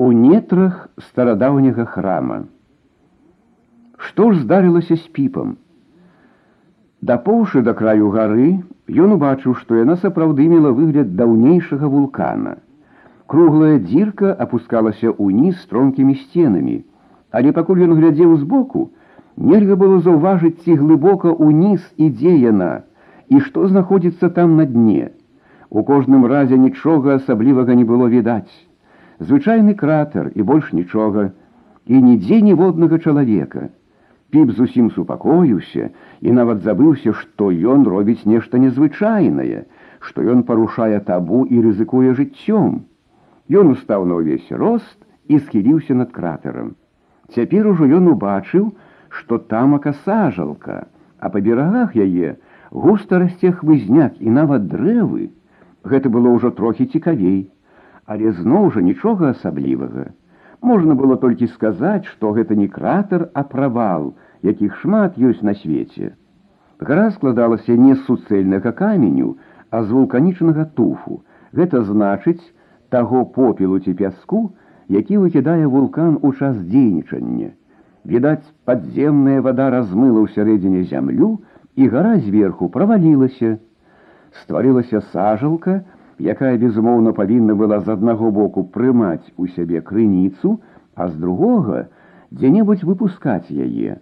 у нетрах старадаўняга храма. Што ж здарылася з піпам? Дапоўшы да краю гары, ён убачыў, што яна сапраўды мела выгляд даўнейшага вулкана. Круглая дзірка апускалася ўніз стромкімі сценамі, але пакуль ён глядзеў збоку, нельга было заўважыць, ці глыбока ўніз ідзе яна, і што знаходзіцца там на дне. У кожным разе нічога асаблівага не было відаць звычайны кратер і больш нічога, і нідзе ніводнага чалавека. Піп зусім супакоіўся і нават забыўся, што ён робіць нешта незвычайнае, што ён парушае табу і рызыкуе жыццём. Ён устаў на ўвесь рост і схіліўся над кратарам. Цяпер ужо ён убачыў, што тамака сажалка, а па берагах яе густа расце хвызняк і нават дрэвы. Гэта было ўжо трохі цікавей Але зноў жа нічога асаблівага. Можна было толькі сказаць, што гэта не кратер, а правал, якіх шмат ёсць на свеце. Гара складалася не з суцэльнага каменю, а з вулканічнага туфу. Гэта значыць таго попелу ці пяску, які выкідае вулкан у час дзейнічання. Відаць, падземная вада размыла ў сярэдзіне зямлю, і гара зверху правалілася. Стварылася сажалка, якая безумоўна павінна была з аднаго боку прымаць у сябе крыніцу, а з другога дзе-небудзь выпускаць яе.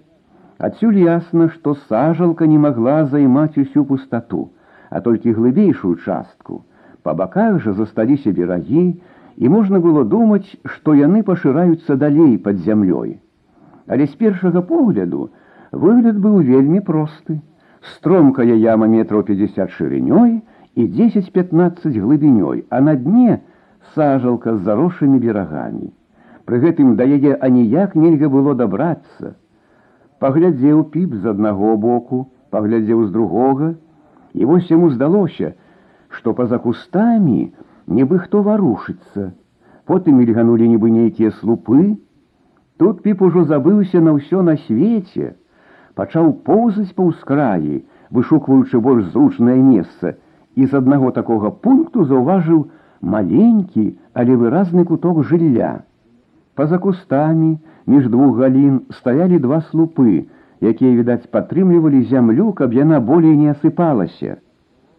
Адсюль ясна, што сажалка не магла займаць усю пустату, а толькі глыбейшую частку. Па баках жа засталіся берагі, і можна было думаць, што яны пашыраюцца далей пад зямлёй. Але з першага погляду выгляд быў вельмі просты. Стромкая яма метров 50 шырынёй, і 10-15 глыбінёй, а на дне сажалка з заросшымі берагамі. Пры гэтым да яе аніяк нельга было дабрацца. Паглядзеў піп з аднаго боку, паглядзеў з другога, і вось яму здалося, што па-за кустамі нібы хто варушыцца. Потым мільганулі нібы нейкія слупы. Тут піп ужо забыўся на ўсё на свеце, пачаў поўзаць па ўскраі, вышукваючы больш зручнае месца, і з аднаго такога пункту заўважыў маленькі, але выразны куток жылля. Па-за кустамі між двух галін стаялі два слупы, якія, відаць, падтрымлівалі зямлю, каб яна болей не асыпалася.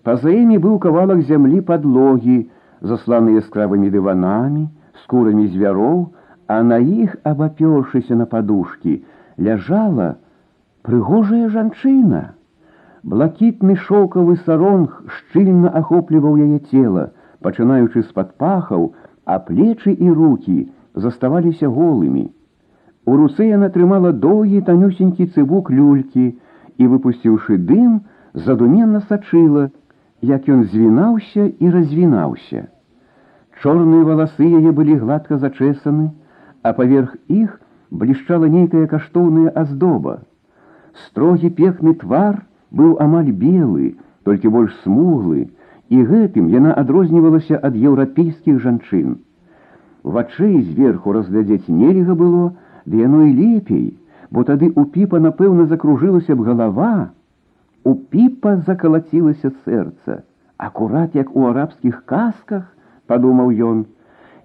Па-за імі быў кавалак зямлі падлогі, засланы яскравымі дыванамі, скурамі звяроў, а на іх, абапёршыся на падушкі, ляжала прыгожая жанчына. Блакітны шоўкавы саронг шчыльна ахопліваў яе цела, пачынаючы з-пад пахаў, а плечы і рукі заставаліся голымі. У руцэ яна трымала доўгі танюсенькі цыбук люлькі і, выпусціўшы дым, задуменна сачыла, як ён звінаўся і развінаўся. Чорныя валасы яе былі гладка зачэсаны, а паверх іх блішчала нейкая каштоўная аздоба. Строгі пехны твар, быў амаль белы, толькі больш смуглы, і гэтым яна адрознівалася ад еўрапейскіх жанчын. Вачэй зверху разглядзець нельга было, ды яно і лепей, бо тады у піпа, напэўна, закружылася б галава. У піпа закалацілася сэрца, акурат як у арабскіх казках, падумаў ён,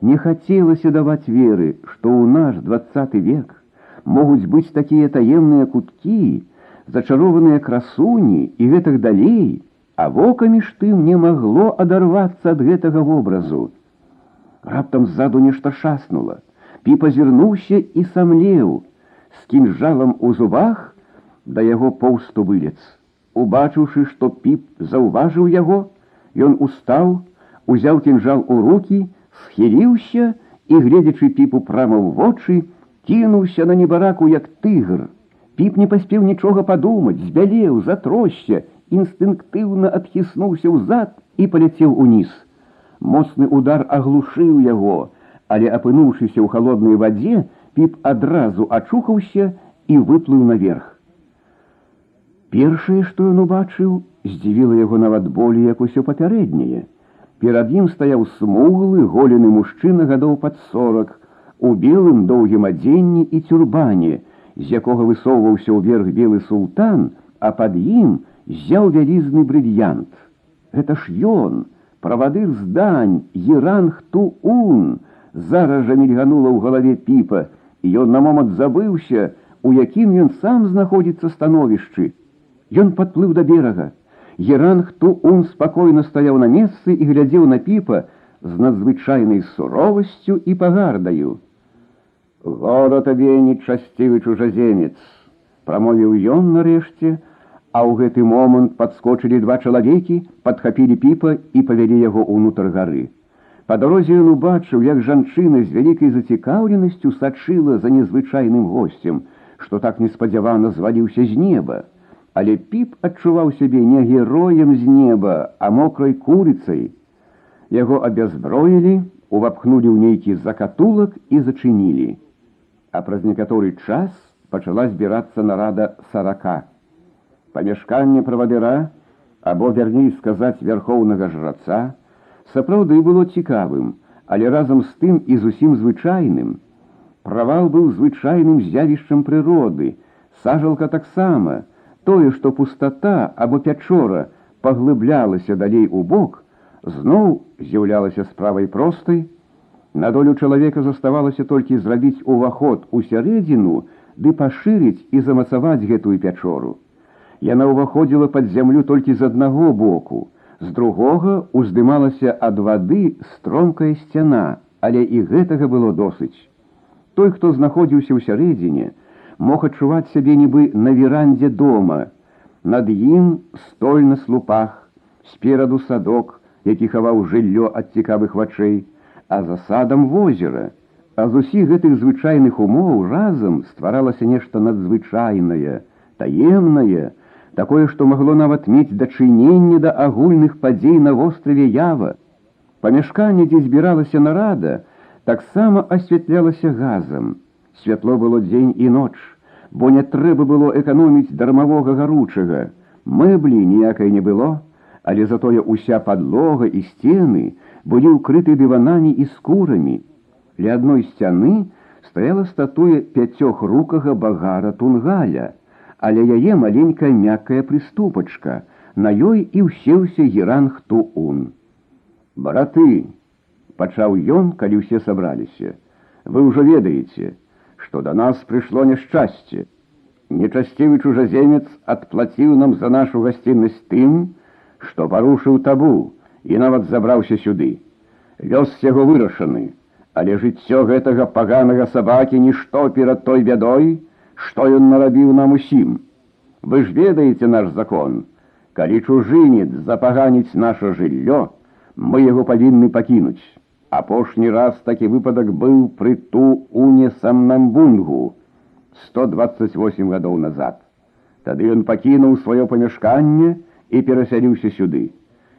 не хацелася даваць веры, што ў наш двадцаты век могуць быць такія таемныя куткі, зачарованыя красуні і гэтых далей, а вока між тым не магло адарвацца ад гэтага вобразу. Раптам ззаду нешта шаснула. Пі пазірнуўся і самлеў, з кінжалам у зубах да яго поўсту вылец. Убачыўшы, што піп заўважыў яго, ён устаў, узяў кінжал у руки, схіліўся і, гледзячы піпу прама ў вочы, кінуўся на небараку як тыгр. Піп не паспеў нічога падумаць, збялеў, затросся, інстынктыўна адхіснуўся ўзад і паляцеў уніз. Моцны удар аглушыў яго, але апынуўшыся ў халоднай вадзе, піп адразу ачухаўся і выплыў наверх. Першае, што ён убачыў, здзівіла яго нават болей, як усё папярэдняе. Перад ім стаяў смуглы, голены мужчына гадоў пад сорак, у белым доўгім адзенні і тюрбане, з якога высоўваўся ўверх белы султан, а пад ім зяў вялізны брыльянт. Гэта ж ён, правадыр здань, Еранг Туун, зараз жа мільганула ў галаве піпа, і ён на момант забыўся, у якім ён сам знаходзіцца становішчы. Ён падплыў да берага. Геранг Туун спакойна стаяў на месцы і глядзеў на піпа з надзвычайнай суровасцю і пагардаю. Гора табе нечасцівы чужаземец, прамовіў ён нарэшце, а ў гэты момант падскочылі два чалавекі, падхапілі піпа і павялі яго ўнутр гары. Па дарозе ён убачыў, як жанчына з вялікай зацікаўленасцю сачыла за незвычайным госцем, што так неспадзявана зваліўся з неба. Але піп адчуваў сябе не героем з неба, а мокрай курыцай. Яго абязброілі, увапхнулі ў нейкі закатулак і зачынілі. А праз некаторы час пачала збірацца нарада сарака. Памяшканне правадыра, або вярней сказаць вярхоўнага жраца, сапраўды было цікавым, але разам з тым і зусім звычайным. Правал быў звычайным з'явішчам прыроды, сажалка таксама, тое, што пустата або пячора паглыблялася далей у бок, зноў з'яўлялася справай простай. На долю чалавека заставалася толькі зрабіць уваход у сярэдзіну ды пашырыць і замацаваць гэтую пячору. Яна ўваходзіла пад зямлю толькі з аднаго боку, з другога уздымалася ад вады стромкая сцяна, але і гэтага было досыць. Той, хто знаходзіўся ў сярэдзіне, мог адчуваць сябе нібы на верандзе дома. Над ім столь на слупах, спераду садок, які хаваў жыллё ад цікавых вачэй, а за садам возера. А з усіх гэтых звычайных умоў разам стваралася нешта надзвычайнае, таемнае, такое, што магло нават мець дачыненне да агульных падзей на востраве ява. Памяшканне, дзе збіралася нарада, таксама асвятлялася газам. Святло было дзень і ноч, бо не трэба было эканоміць дармавога гаручага. Мэблі ніякай не было, але затое уся падлога і сцены былі ўкрыты дыванамі і скурамі. Ля адной сцяны стаяла статуя пяцёхрукага багара тунгаля, але яе маленькая мяккая прыступачка, на ёй і ўсеўся геранг туун. Бараты, пачаў ён, калі ўсе сабраліся. Вы ўжо ведаеце, что до нас пришло несчастье. Нечастивый чужеземец отплатил нам за нашу гостинность тым, что порушил табу и нават забраўся сюды. Вёс яго вырашаны, але жыццё гэтага паганага сабакі нішто перад той бядой, што ён нарабіў нам усім. Вы ж ведаеце наш закон. Калі чужынец запаганіць наше жыллё, мы яго павінны пакінуць. Апошні раз такі выпадак быў пры ту уне самнамбунгу 128 гадоў назад. Тады ён пакінуў сваё памяшканне і перасяліўся сюды.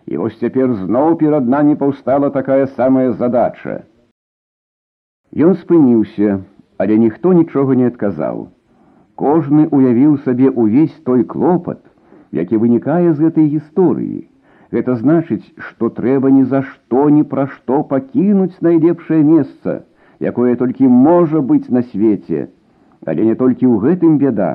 І вось цяпер зноў перад намі паўстала такая самая задача. Ён спыніўся, але ніхто нічога не адказаў. Кожны уявіў сабе ўвесь той клопат, які вынікае з гэтай гісторыі. Гэта значыць, што трэба ні за што ні пра што пакінуць найлепшае месца, якое толькі можа быць на свеце. Але не толькі ў гэтым бяда,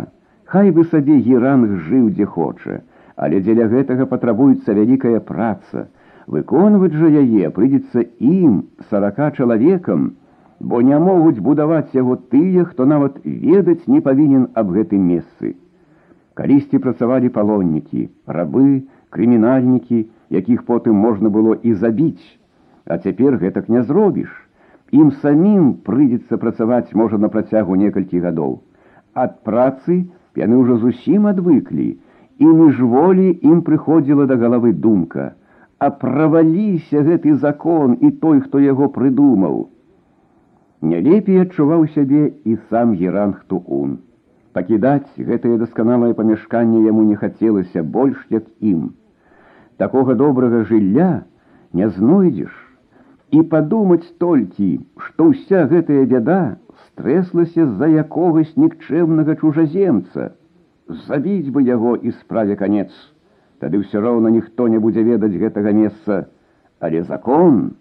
Хай бы сабе геранг жыў дзе хоча, але дзеля гэтага патрабуецца вялікая праца. Выконваць жа яе прыйдзецца ім сарака чалавекам, бо не могуць будаваць яго тыя, хто нават ведаць не павінен аб гэтым месцы. Калісьці працавалі палоннікі, рабы, крымінальнікі, якіх потым можна было і забіць, а цяпер гэтак не зробіш. Ім самім прыйдзецца працаваць можа на працягу некалькі гадоў. Ад працы яны ўжо зусім адвыклі, і міжволі ім прыходзіла да галавы думка: А праваліся гэты закон і той, хто яго прыдумаў. Не лепей адчуваў сябе і сам геранг Туун. Пакідаць гэтае дасканалае памяшканне яму не хацелася больш, як ім такога добрага жылля не знойдзеш і падумаць толькі, што ўся гэтая бяда стрэслася з-за якогось нікчэмнага чужаземца. Забіць бы яго і справе канец. Тады ўсё роўна ніхто не будзе ведаць гэтага месца, але закон,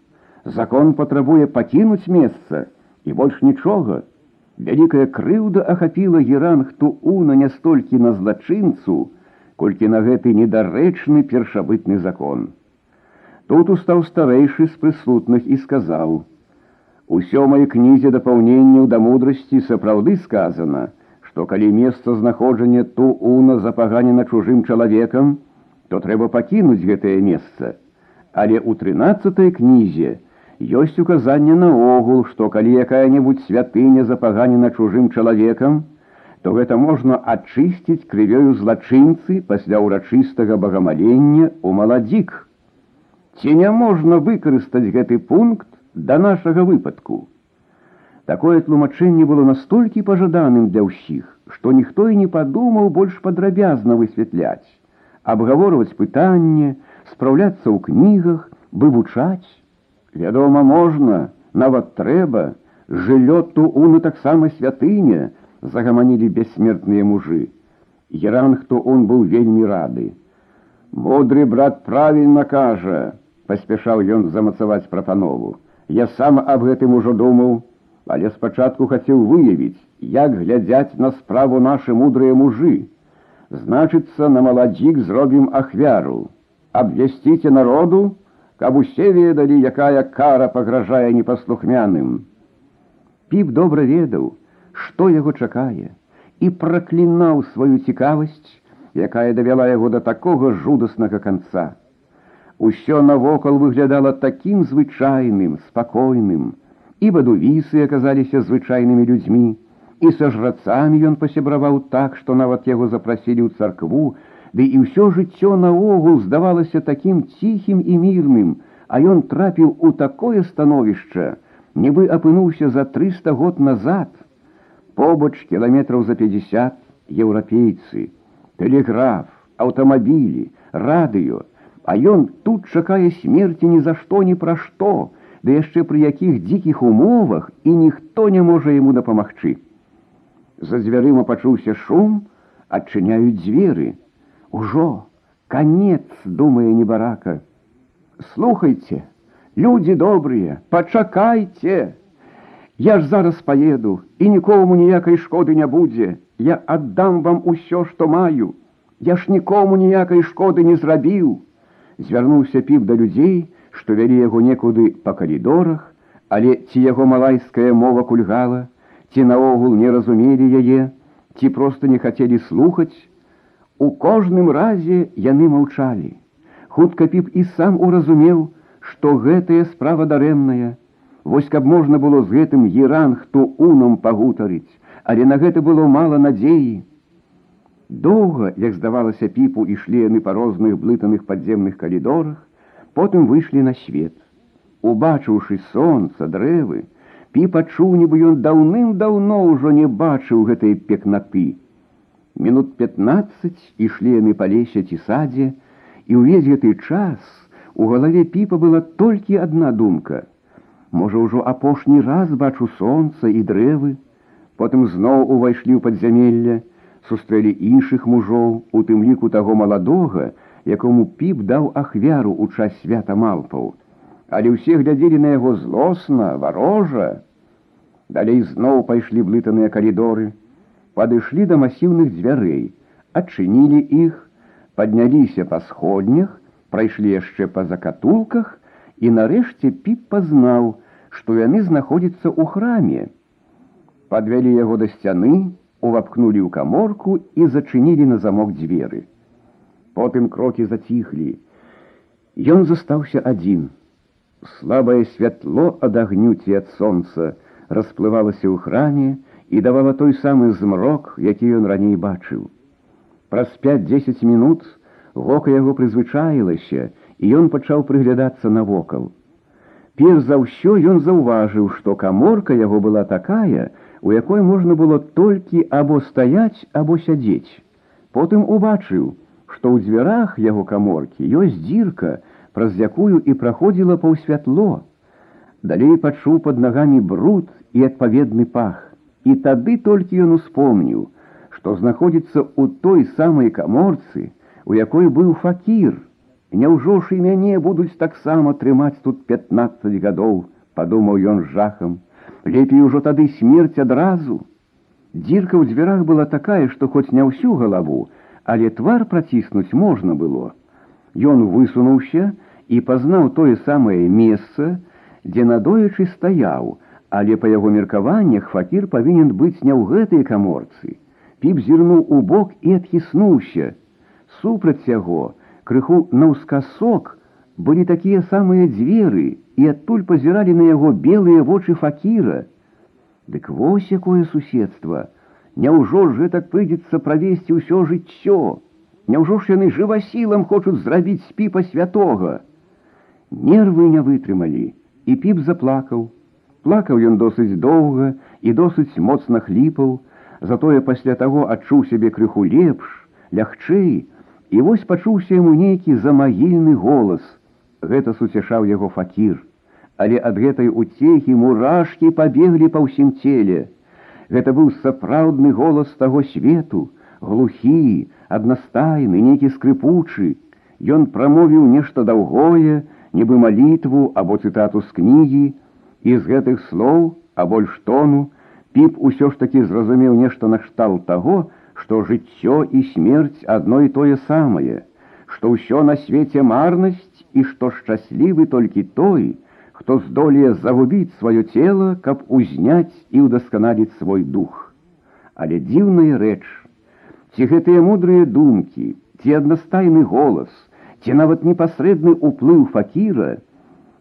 закон патрабуе пакінуць месца і больш нічога. Вялікая крыўда ахапіла геранг тууна не столькі на злачынцу, колькі на гэты недарэчны першабытны закон. Тут устаў старэйшы з прысутных і сказаў: У сёмай кнізе дапаўненняў да мудрасці сапраўды сказана, што калі месца знаходжання тууна запаганена чужым чалавекам, то трэба пакінуць гэтае месца. Але ў трынаццатай кнізе ёсць указанне наогул, што калі якая-небудзь святыня запаганена чужым чалавекам, то гэта можна ачысціць крывёю злачынцы пасля ўрачыстага багамалення ў маладзік. Ці не можна выкарыстаць гэты пункт да нашага выпадку. Такое тлумачэнне было настолькі пажаданым для ўсіх, што ніхто і не падумаў больш падрабязна высвятляць, абгаворваць пытанне, спраўляцца ў кнігах, вывучаць. Вядома, можна, нават трэба, жыллёту уну таксама святыня, загаманілі бессмертныя мужы. Геранхту он быў вельмі рады. Мудры брат правільна кажа, паспяшаў ён замацаваць прапанову. Я сам аб гэтым ужо думаў, але спачатку хацеў выявіць, як глядзяць на справу нашы мудрыя мужы. Значыцца, на маладзік зробім ахвяру. Абвясціце народу, каб усе ведалі, якая кара пагражае непаслухмяным. Піп добра ведаў, што яго чакае, і праклінаў сваю цікавасць, якая давяла яго да такога жудаснага канца. Усё навокал выглядала такім звычайным, спакойным, і бадувісы аказаліся звычайнымі людзьмі, і са жрацамі ён пасябраваў так, што нават яго запрасілі ў царкву, ды і ўсё жыццё наогул здавалася такім ціхім і мірным, а ён трапіў у такое становішча, нібы апынуўся за 300 год назад, побач кіламетраў за 50 еўрапейцы, тэлеграф, аўтамабілі, радыё, а ён тут чакае смерці ні за што ні пра што, ды яшчэ пры якіх дзікіх умовах і ніхто не можа яму дапамагчы. За дзвярыма пачуўся шум, адчыняюць дзверы. Ужо конец, думае небарака. Слухайце, людзі добрыя, пачакайце! Я ж зараз поеду, і нікому ніякай шкоды не будзе. Я аддам вам усё, што маю. Я ж нікому ніякай шкоды не зрабіў. Звярнуўся піп да людзей, што вялі яго некуды па калідорах, але ці яго малайская мова кульгала, ці наогул не разумелі яе, ці проста не хацелі слухаць. У кожным разе яны маўчалі. Хутка піп і сам уразумеў, што гэтая справа дарэмная, Вось каб можна было з гэтым еран хто унам пагутарыць, але на гэта было мала надзеі. Доўга, як здавалася піпу, ішлі яны па розных блытаных падземных калідорах, потым выйшлі на свет. Убачыўшы сонца, дрэвы, піп адчуў, нібы ён даўным-даўно ўжо не бачыў гэтай пекнаты. Мінут 15 ішлі яны па лесе ці садзе, і ўвесь гэты час у галаве піпа была толькі адна думка — Можа, ўжо апошні раз бачу сонца і дрэвы, потым зноў увайшлі ў падзямелля, сустрэлі іншых мужоў, у тым ліку таго маладога, якому піп даў ахвяру ў час свята малпаў. Але ўсе глядзелі на яго злосна, варожа. Далей зноў пайшлі блытаныя калідоры, падышлі да масіўных дзвярэй, адчынілі іх, падняліся па сходнях, прайшлі яшчэ па закатулках, і нарэшце піп пазнаў, што яны знаходзяцца ў храме. Падвялі яго да сцяны, увапкнулі ў каморку і зачынілі на замок дзверы. Потым крокі заціхлі. Ён застаўся адзін. Слабае святло ад агню ці ад сонца расплывалася ў храме і давала той самы змрок, які ён раней бачыў. Праз 5-10 мінут вока яго прызвычаілася, і ён пачаў прыглядацца навокал. Перш за ўсё ён заўважыў, што каморка яго была такая, у якой можна было толькі або стаяць, або сядзець. Потым убачыў, што ў дзвярах яго каморкі ёсць дзірка, праз якую і праходзіла паўсвятло. Далей пачуў пад нагамі бруд і адпаведны пах. І тады толькі ён успомніў, што знаходзіцца ў той самай каморцы, у якой быў факір, Няўжо ж і мяне будуць таксама трымаць тут 15 гадоў, падумаў ён з жахам. Лепей ужо тады смерць адразу. Дзірка ў дзвярах была такая, што хоць не ўсю галаву, але твар праціснуць можна было. Ён высунуўся і пазнаў тое самае месца, дзе надоечы стаяў, Але па яго меркаваннях факір павінен быць не ў гэтай каморцы. Піп зірнуў у бок і адхіснуўся. Супраць яго, крыху наўскасок, былі такія самыя дзверы, і адтуль пазіралі на яго белыя вочы факіра. Дык вось якое суседства! Няўжо ж гэтак прыйдзецца правесці ўсё жыццё. Няўжо ж яны жывасілам хочуць зрабіць спіпа святога. Нервы не вытрымалі, і піп заплакаў. Плакаў ён досыць доўга і досыць моцна хліпаў, затое пасля таго адчуў сябе крыху лепш, лягчэй, і вось пачуўся яму нейкі замагільны голас. Гэта суцяшаў яго факір, але ад гэтай уцехі мурашкі пабеглі па ўсім целе. Гэта быў сапраўдны голас таго свету, глухі, аднастайны, нейкі скрыпучы. Ён прамовіў нешта даўгое, нібы малітву або цытату з кнігі, і з гэтых слоў, а больш тону, піп усё ж такі зразумеў нешта накшталт таго, што жыццё і смерць адно і тое самае, што ўсё на свеце марнасць і што шчаслівы толькі той, хто здолее загубіць сваё цело, каб узняць і ўдасканаліць свой дух. Але дзіўная рэч, ці гэтыя мудрыя думкі, ці аднастайны голас, ці нават непасрэдны ўплыў факіра,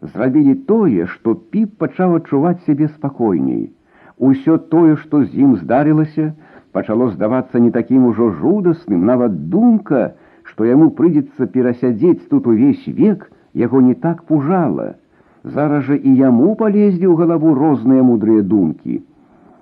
зрабілі тое, што піп пачаў адчуваць сябе спакойней. Усё тое, што з ім здарылася, пачало здавацца не такім ужо жудасным, нават думка, што яму прыйдзецца перасядзець тут увесь век, яго не так пужала. Зараз жа і яму палезлі ў галаву розныя мудрыя думкі.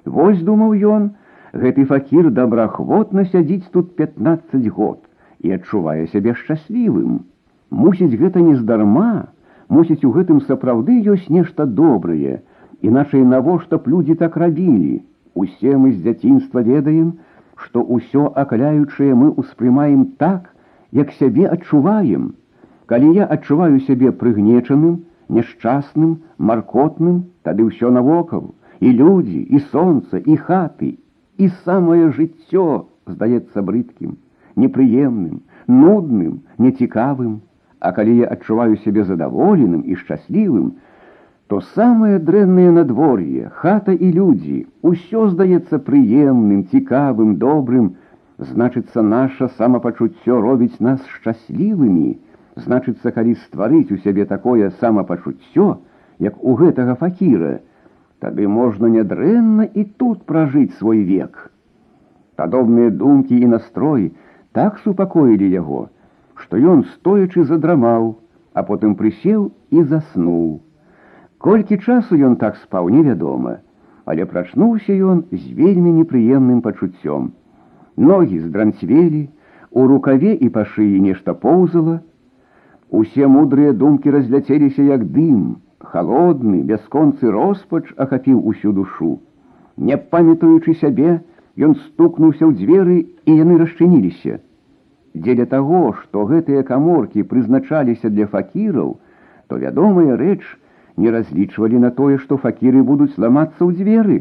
Вось думаў ён, гэты факір добраахвотна сядзіць тут 15 год і адчувае сябе шчаслівым. Мусіць гэта нездарма, Мусіць, у гэтым сапраўды ёсць нешта добрае, іначай навошта б людзі так рабілі. Усе мы з дзяцінства ведаем, што ўсё акаляючае мы ўспрымаем так, як сябе адчуваем. Калі я адчуваю сябе прыгнечаным, няшчасным, маркотным, тады ўсё навокал, і людзі, і сонца, і хаты, і самае жыццё здаецца брыдкім, непрыемным, нудным, нецікавым. А калі я адчуваю сябе задаволеным і шчаслівым, то самае дрэннае надвор'е, хата і людзі, усё здаецца прыемным, цікавым, добрым, значыцца, наша самапачуццё робіць нас шчаслівымі, значыцца, калі стварыць у сябе такое самапачуццё, як у гэтага факіра, тады можна нядрэнна і тут пражыць свой век. Падобныя думкі і настрой так супакоілі яго, што ён стоячы задрамаў, а потым прысеў і заснуў. Колькі часу ён так спаў невядома, але прачнуўся ён з вельмі непрыемным пачуццём. Ногі здранцвелі, у рукаве і па шыі нешта поўзала. Усе мудрыя думкі разляцеліся як дым, холодны, бясконцы роспач ахапіў усю душу. Не памятаючы сябе, ён стукнуўся ў дзверы, і яны расчыніліся. Дзеля таго, што гэтыя каморкі прызначаліся для факіраў, то вядомая рэч не разлічвалі на тое, што факіры будуць ламацца ў дзверы,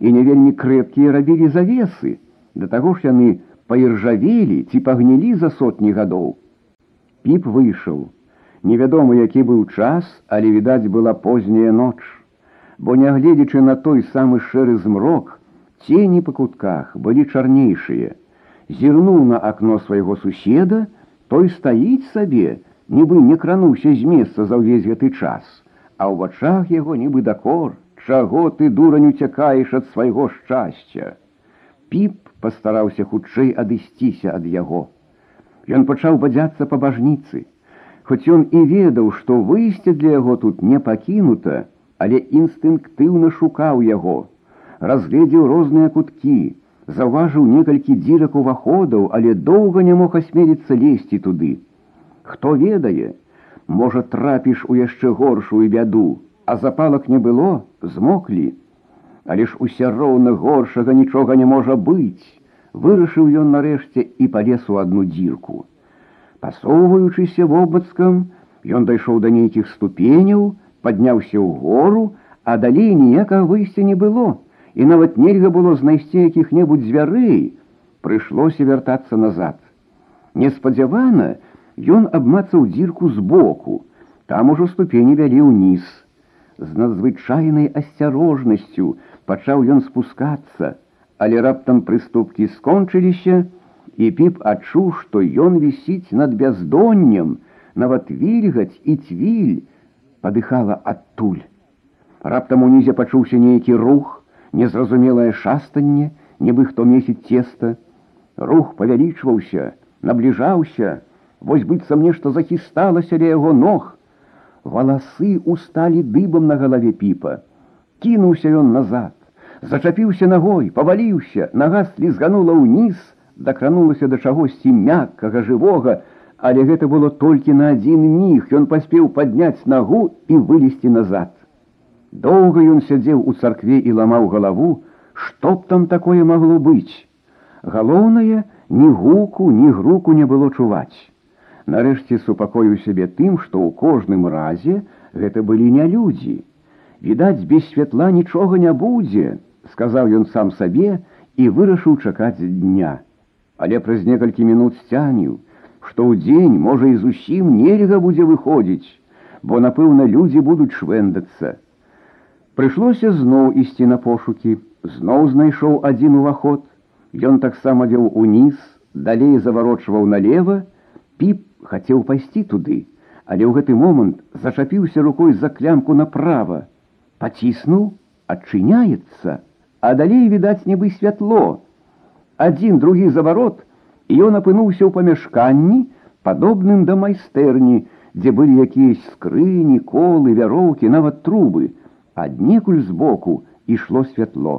і не вельмі крэпкія рабілі завесы, да таго ж яны паіржавелі ці пагнілі за сотні гадоў. Піп выйшаў. Невядома, які быў час, але відаць была позняя ноч, бо нягледзячы на той самы шэры змрок, цені па кутках былі чарнейшыя зірнуў на акно свайго суседа, той стаіць сабе, нібы не крануўся з месца за ўвесь гэты час, а ў вачах яго нібы дакор, чаго ты дурань уцякаеш ад свайго шчасця. Піп пастараўся хутчэй адысціся ад яго. Ён пачаў бадзяцца па бажніцы, хоць ён і ведаў, што выйсце для яго тут не пакінута, але інстынктыўна шукаў яго, разгледзеў розныя куткі, заўважыў некалькі дзірак уваходаў, але доўга не мог асмеліцца лезці туды. Хто ведае, можа трапіш у яшчэ горшую бяду, а запалак не было, змоклі. Але ж усе роўна горшага нічога не можа быць. Вырашыў ён нарэшце і палез у адну дзірку. Пасоўваючыся вобмацкам, ён дайшоў да нейкіх ступеняў, падняўся ў гору, а далей ніякага выйсця не было і нават нельга было знайсці якіх-небудзь дзвярэй, прыйшлося вяртацца назад. Неспадзявана ён абмацаў дзірку збоку, там ужо ступені вялі ўніз. з надзвычайнай асцярожнасцю пачаў ён спускацца, але раптам прыступкі скончыліся, і піп адчуў, што ён вісіць над бяздоннем, нават вільгаць і цвіль падыхала адтуль. Раптам унізе пачуўся нейкі рух, незразумелае шастанне, нібы хто месіць цеста. Рух павялічваўся, набліжаўся, вось быццам нешта захісталася ля яго ног. Валасы усталі дыбам на галаве піпа. Кінуўся ён назад, зачапіўся ногой, паваліўся, нага слізганула ўніз, дакранулася да чагосьці мяккага жывога, але гэта было толькі на адзін міг, ён паспеў падняць нагу і вылезці назад. Доўга ён сядзеў у царкве і ламаў галаву, што б там такое магло быць. Галоўнае, ні гуку, ні груку не было чуваць. Нарэшце супакою сябе тым, што ў кожным разе гэта былі не людзі. Відаць, без святла нічога не будзе, сказаў ён сам сабе і вырашыў чакаць дня. Але праз некалькі мінут сцяніў, што ў дзень можа і зусім нельга будзе выходзіць, бо напэўна людзі будуць швэндацца. Прыйшлося зноў ісці на пошукі, зноў знайшоў адзін уваход. Ён таксама вёў уніз, далей заварочваў налево, піп хацеў пайсці туды, але ў гэты момант зачапіўся рукой за клямку направа. Паціснуў, адчыняецца, а далей відаць нібы святло. Адзін другі заварот, і ён апынуўся ў памяшканні, падобным да майстэрні, дзе былі якіясь скрыні, колы, вяроўкі, нават трубы, аднекуль збоку ішло святло.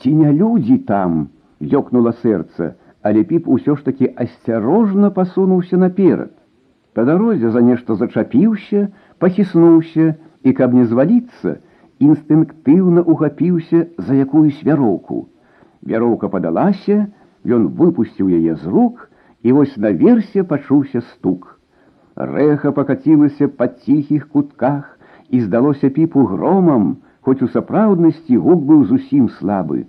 Ці не людзі там, ёкнула сэрца, але піп усё ж такі асцярожна пасунуўся наперад. Па дарозе за нешта зачапіўся, пахіснуўся і, каб не зваліцца, інстынктыўна ухапіўся за якуюсь вяроўку. Вяроўка падалася, Ён выпусціў яе з рук, і вось наверсе пачуўся стук. Рэха пакацілася па ціхіх кутках і здалося піпу громам, хоць у сапраўднасці гук быў зусім слабы.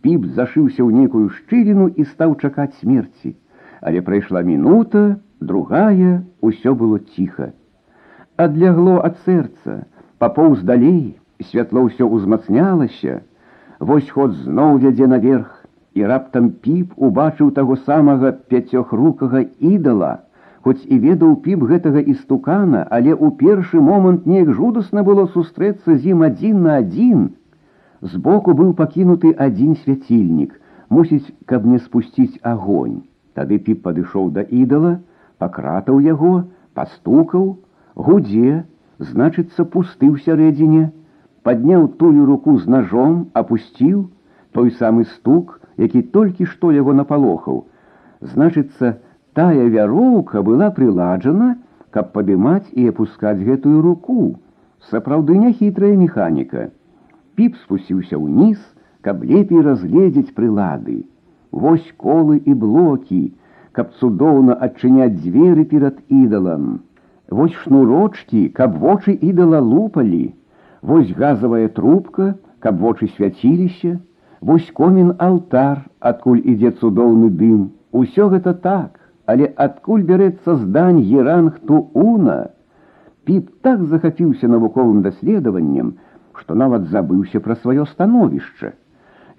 Піп зашыўся ў некую шчыліну і стаў чакаць смерці. Але прайшла мінута, другая усё было ціха. Адлягло ад сэрца, папоўз далей, святло ўсё ўзмацнялася, Вось ход зноў вядзе наверх, і раптам піп убачыў таго самага пяцёхрукага ідала, хоць і ведаў піп гэтага істукана, але ў першы момант неяк жудасна было сустрэцца з ім адзін на адзін. Збоку быў пакінуты адзін свяцільнік, мусіць, каб не спусціць агонь. Тады піп падышоў да ідала, пакратаў яго, пастукаў, гудзе, значыцца, пусты ў сярэдзіне, падняў тую руку з ножом, апусціў той самы стук, які толькі што яго напалохаў. Значыцца, тая вяроўка была прыладжана, каб падымаць і апускаць гэтую руку. Сапраўды няхітрая механіка. Піп спусціўся ўніз, каб лепей разгледзець прылады. Вось колы і блокі, каб цудоўна адчыняць дзверы перад ідалам. Вось шнурочки, каб вочы ідала лупалі. Вось газавая трубка, каб вочы свяціліся, Вось комін алтар, адкуль ідзе цудоўны дым. Усё гэта так, але адкуль бярэцца здань еранхту уна. Піп так захапіўся навуковым даследаваннем, што нават забыўся пра сваё становішча.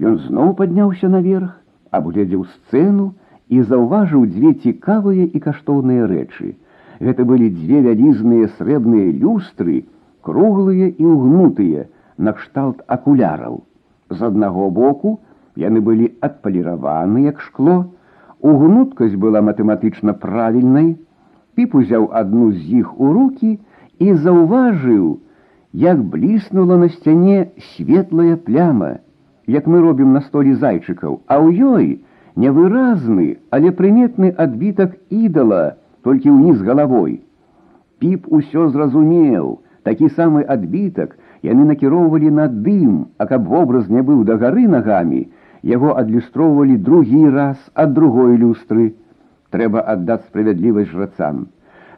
Ён зноў падняўся наверх, абгледзеў сцэну і заўважыў дзве цікавыя і каштоўныя рэчы. Гэта былі дзве вялізныя срэбныя люстры, круглыя і ўгнутыя, накшталт акуляраў. З аднаго боку яны былі адпаліраваны як шкло, угнуткасць была матэматычна правільнай, піп узяў адну з іх у руки і заўважыў, як бліснула на сцяне светлая пляма, як мы робім на столі зайчыкаў, а ў ёй невыразны, але прыметны адбітак ідала толькі ўніз галавой. Піп усё зразумеў, такі самы адбітак, яны накіроўвалі на дым, а каб вобраз не быў да гары нагамі, яго адлюстроўвалі другі раз ад другой люстры. Трэба аддаць справядлівасць жрацам.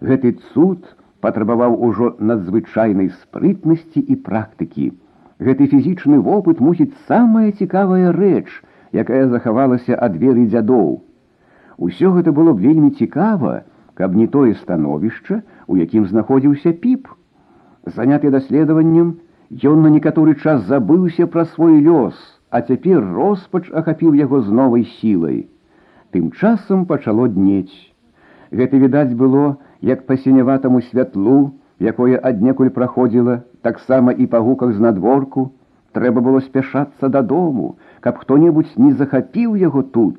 Гэты цуд патрабаваў ужо надзвычайнай спрытнасці і практыкі. Гэты фізічны вопыт мусіць самая цікавая рэч, якая захавалася ад веры дзядоў. Усё гэта было б вельмі цікава, каб не тое становішча, у якім знаходзіўся піп. Заняты даследаваннем, Ён на некаторы час забыўся пра свой лёс, а цяпер роспач ахапіў яго з новай сілай. Тым часам пачало днець. Гэта відаць было, як па сіняватаму святлу, якое аднекуль праходзіла, таксама і па гуках з надворку, трэба было спяшацца дадому, каб хто-небудзь не захапіў яго тут.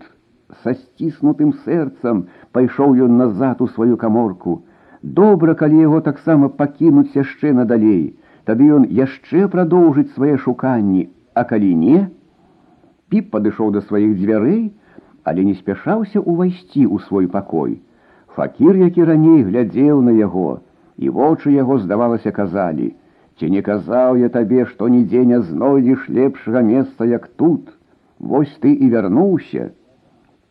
Са сціснутым сэрцам пайшоў ён назад у сваю каморку. Добра, калі яго таксама пакінуць яшчэ надалей, тады ён яшчэ прадоўжыць свае шуканні, а калі не, піп падышоў да сваіх дзвярэй, але не спяшаўся ўвайсці ў свой пакой. Факір, які раней глядзеў на яго, і вочы яго, здавалася, казалі: « Ці не казаў я табе, што нідзе не знойдзеш лепшага месца, як тут. Вось ты і вярнуўся.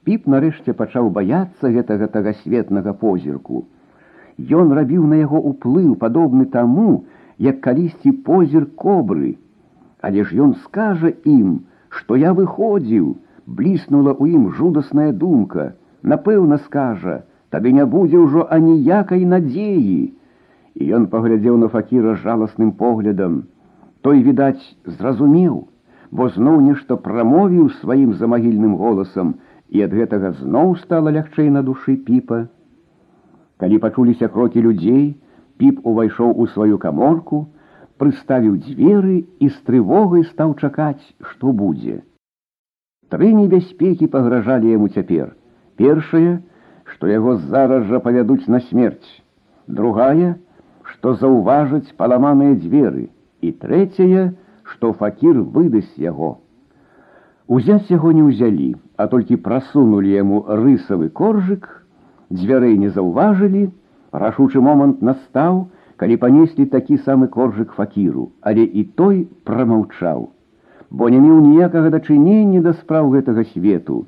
Піп нарэшце пачаў баяцца гэтага тагасветнага позірку. Ён рабіў на яго ўплыў, падобны таму, як калісьці позір кобры. Але ж ён скажа ім, што я выходзіў, бліснула ў ім жудасная думка, напэўна скажа, тады не будзе ўжо аніякай надзеі. І ён паглядзеў на факіра жаласным поглядам. Той, відаць, зразумеў, бо зноў нешта прамовіў сваім замагільным голасам, і ад гэтага зноў стала лягчэй на душы піпа. Калі пачуліся крокі людзей, піп увайшоў у сваю каморку, прыставіў дзверы і з трывогай стаў чакаць, што будзе. Тры небяспекі пагражалі яму цяпер. Першае, што яго зараз жа павядуць на смерць. Другая, што заўважыць паламаныя дзверы, і трэцяе, што факір выдасць яго. Узяць яго не ўзялі, а толькі прасунулі яму рысавы коржык, дзвярэй не заўважылі, рашучы момант настаў, калі панеслі такі самы коржык факіру, але і той прамаўчаў, бо не меў ніякага дачынення да спраў гэтага свету,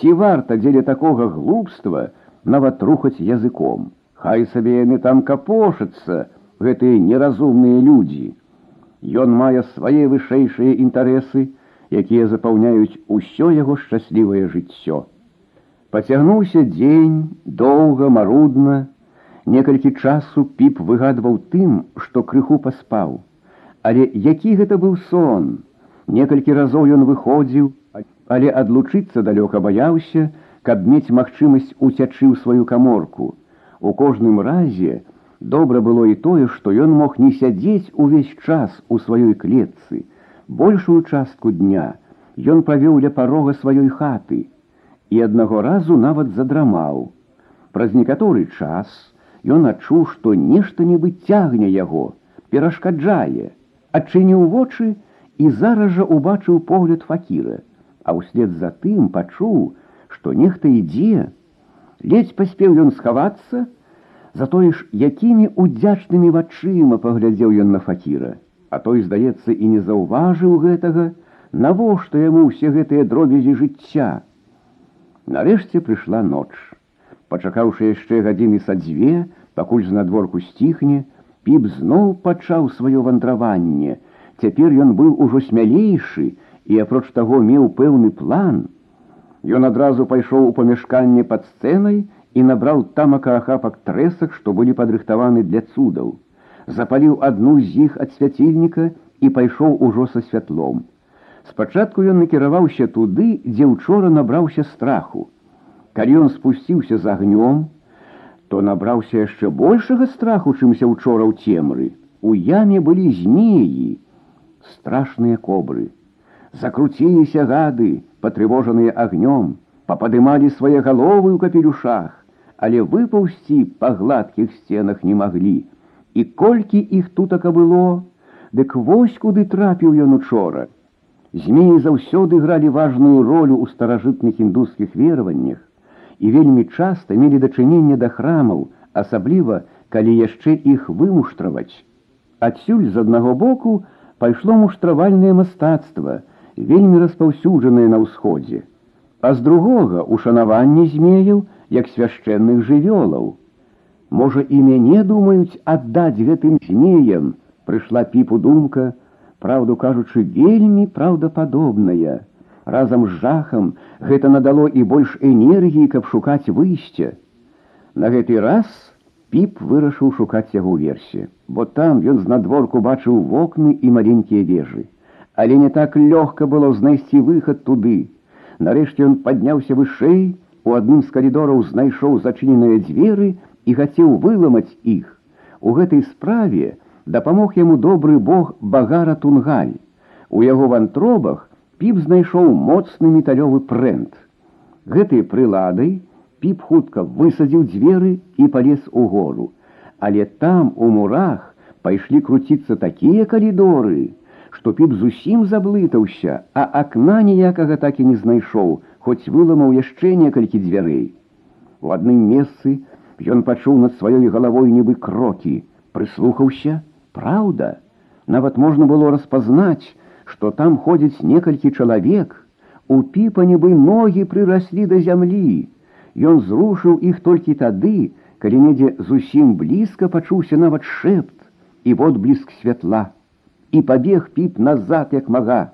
Ці варта дзеля такога глупства нават рухаць языком. Хай сабе яны там капошацца, гэтыя неразумныя людзі. Ён мае свае вышэйшыя інтарэсы, якія запаўняюць усё яго шчаслівае жыццё. Пацягнуўся дзень, доўга, марудна, некалькі часу піп выгадваў тым, што крыху паспаў. Але які гэта быў сон? Некалькі разоў ён выходзіў, але адлучыцца далёка баяўся, каб мець магчымасць уцячы ў сваю каморку. У кожным разе добра было і тое, што ён мог не сядзець увесь час у сваёй клетцы. Большую частку дня ён правёў ля парога сваёй хаты і аднаго разу нават задрамаў. Праз некаторы час ён адчуў, што нешта-небы цягне яго, перашкаджае, адчыніў вочы і зараз жа убачыў погляд факіра а ўслед за тым пачуў, што нехта ідзе. Ледзь паспеў ён схавацца, затое ж якімі удзячнымі вачыма паглядзеў ён на факіра, а той, здаецца, і не заўважыў гэтага, навошта яму ўсе гэтыя дробязі жыцця. Нарэшце прыйшла ноч. Пачакаўшы яшчэ гадзіны са дзве, пакуль з надворку сціхне, піп зноў пачаў сваё вандраванне. Цяпер ён быў ужо смялейшы, і апроч таго меў пэўны план. Ён адразу пайшоў у памяшканне пад сцэнай і набраў тамака ахапак трэсак, што былі падрыхтаваны для цудаў. Запаліў адну з іх ад свяцільніка і пайшоў ужо са святлом. Спачатку ён накіраваўся туды, дзе ўчора набраўся страху. Калі ён спусціўся з агнём, то набраўся яшчэ большага страху, чымся учора ў цемры. У яме былі змеі, страшныя кобры. Закруціліся гады, патрывожаныя агнём, пападымалі свае галовы ў капелюшах, але выпаўсці па гладкіх сценах не маглі. І колькі іх тутака было, дык вось куды трапіў ён учора. Змеі заўсёды гралі важную ролю ў старажытных індускіх вераваннях і вельмі часта мелі дачыненне да храмаў, асабліва, калі яшчэ іх вымуштраваць. Адсюль з аднаго боку пайшло муштравальнае мастацтва, вельмі распаўсюджаныя на ўсходзе, а з другога ушанаванне змеяў як свяшчэнных жывёлаў. Можа, і мяне думаюць аддаць гэтым змеям, прыйшла піпу думка, праўду кажучы, вельмі праўдападобная. Разам з жахам гэта надало і больш энергіі, каб шукаць выйсце. На гэты раз Піп вырашыў шукаць яго ўверсе, бо там ён знадворку бачыў вокны і маленькія вежы. Але не так лёгка было знайсці выхад туды. Нарэшце ён падняўся вышэй, у адным з калідораў знайшоў зачыненыя дзверы і хацеў выламаць іх. У гэтай справе дапамог яму добры бог багара Тунгаль. У яго вантробах піп знайшоў моцны металёвы прэнт. Гэтай прыладай піп хутка высадзіў дзверы і палез у гору. Але там у мурах пайшлі круціцца такія калідоры, што піп зусім заблытаўся, а акна ніякага так і не знайшоў, хоць выламаў яшчэ некалькі дзвярэй. У адным месцы ён пачуў над сваёй галавой нібы крокі, прыслухаўся, праўда, нават можна было распазнаць, што там ходзіць некалькі чалавек, у піпа нібы ногі прыраслі да зямлі. Ён зрушыў іх толькі тады, калі недзе зусім блізка пачуўся нават шэпт і водбліск святла. І пабег піп назад, як мага.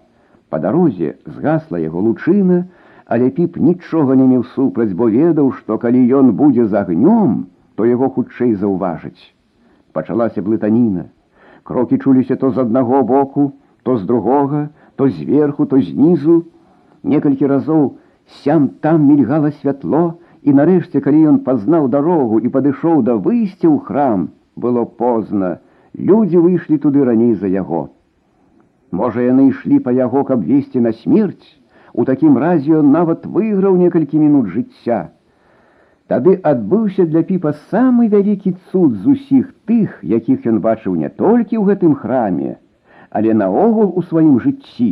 Па дарозе згасла яго лучына, але піп нічога не меў супраць, бо ведаў, што калі ён будзе з агнём, то яго хутчэй заўважыць. Пачалася блытаніна. Крокі чуліся то з аднаго боку, то з другога, то зверху, то знізу. Некалькі разоў сям там мільгала святло, і нарэшце, калі ён пазнаў дарогу і падышоў да выйсця ў храм, было позна. Людзі выйшлі туды раней за яго. Можа, яны ішлі па яго, каб весці на смерць. У такім разе ён нават выйграў некалькі мінут жыцця. Тады адбыўся для піпа самы вялікі цуд з усіх тых, якіх ён бачыў не толькі ў гэтым храме, але наогул у сваім жыцці,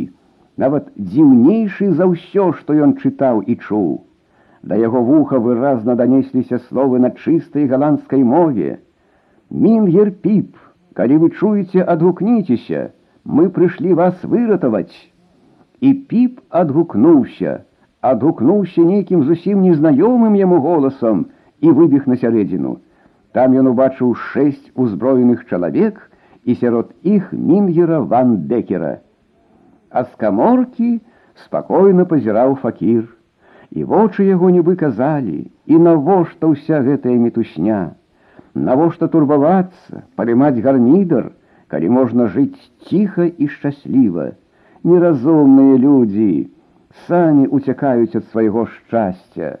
нават дзіўнейшы за ўсё, што ён чытаў і чуў. Да яго вуха выразна данесліся словы на чыстай галандскай мове. Мінгер піп, калі вы чуеце, адгукніцеся, мы прыйшлі вас выратаваць. І піп адгукнуўся, адгукнуўся нейкім зусім незнаёмым яму голасам і выбег на сярэдзіну. Там ён убачыў шэсць узброеных чалавек і сярод іх мінгера ван Декера. А з каморкі спакойна пазіраў факір і вочы яго нібы казалі, і навошта ўся гэтая мітусня, Навошта турбавацца, падымаць гармідар, калі можна жыць ціха і шчасліва. Неразумныя людзі самі уцякаюць ад свайго шчасця.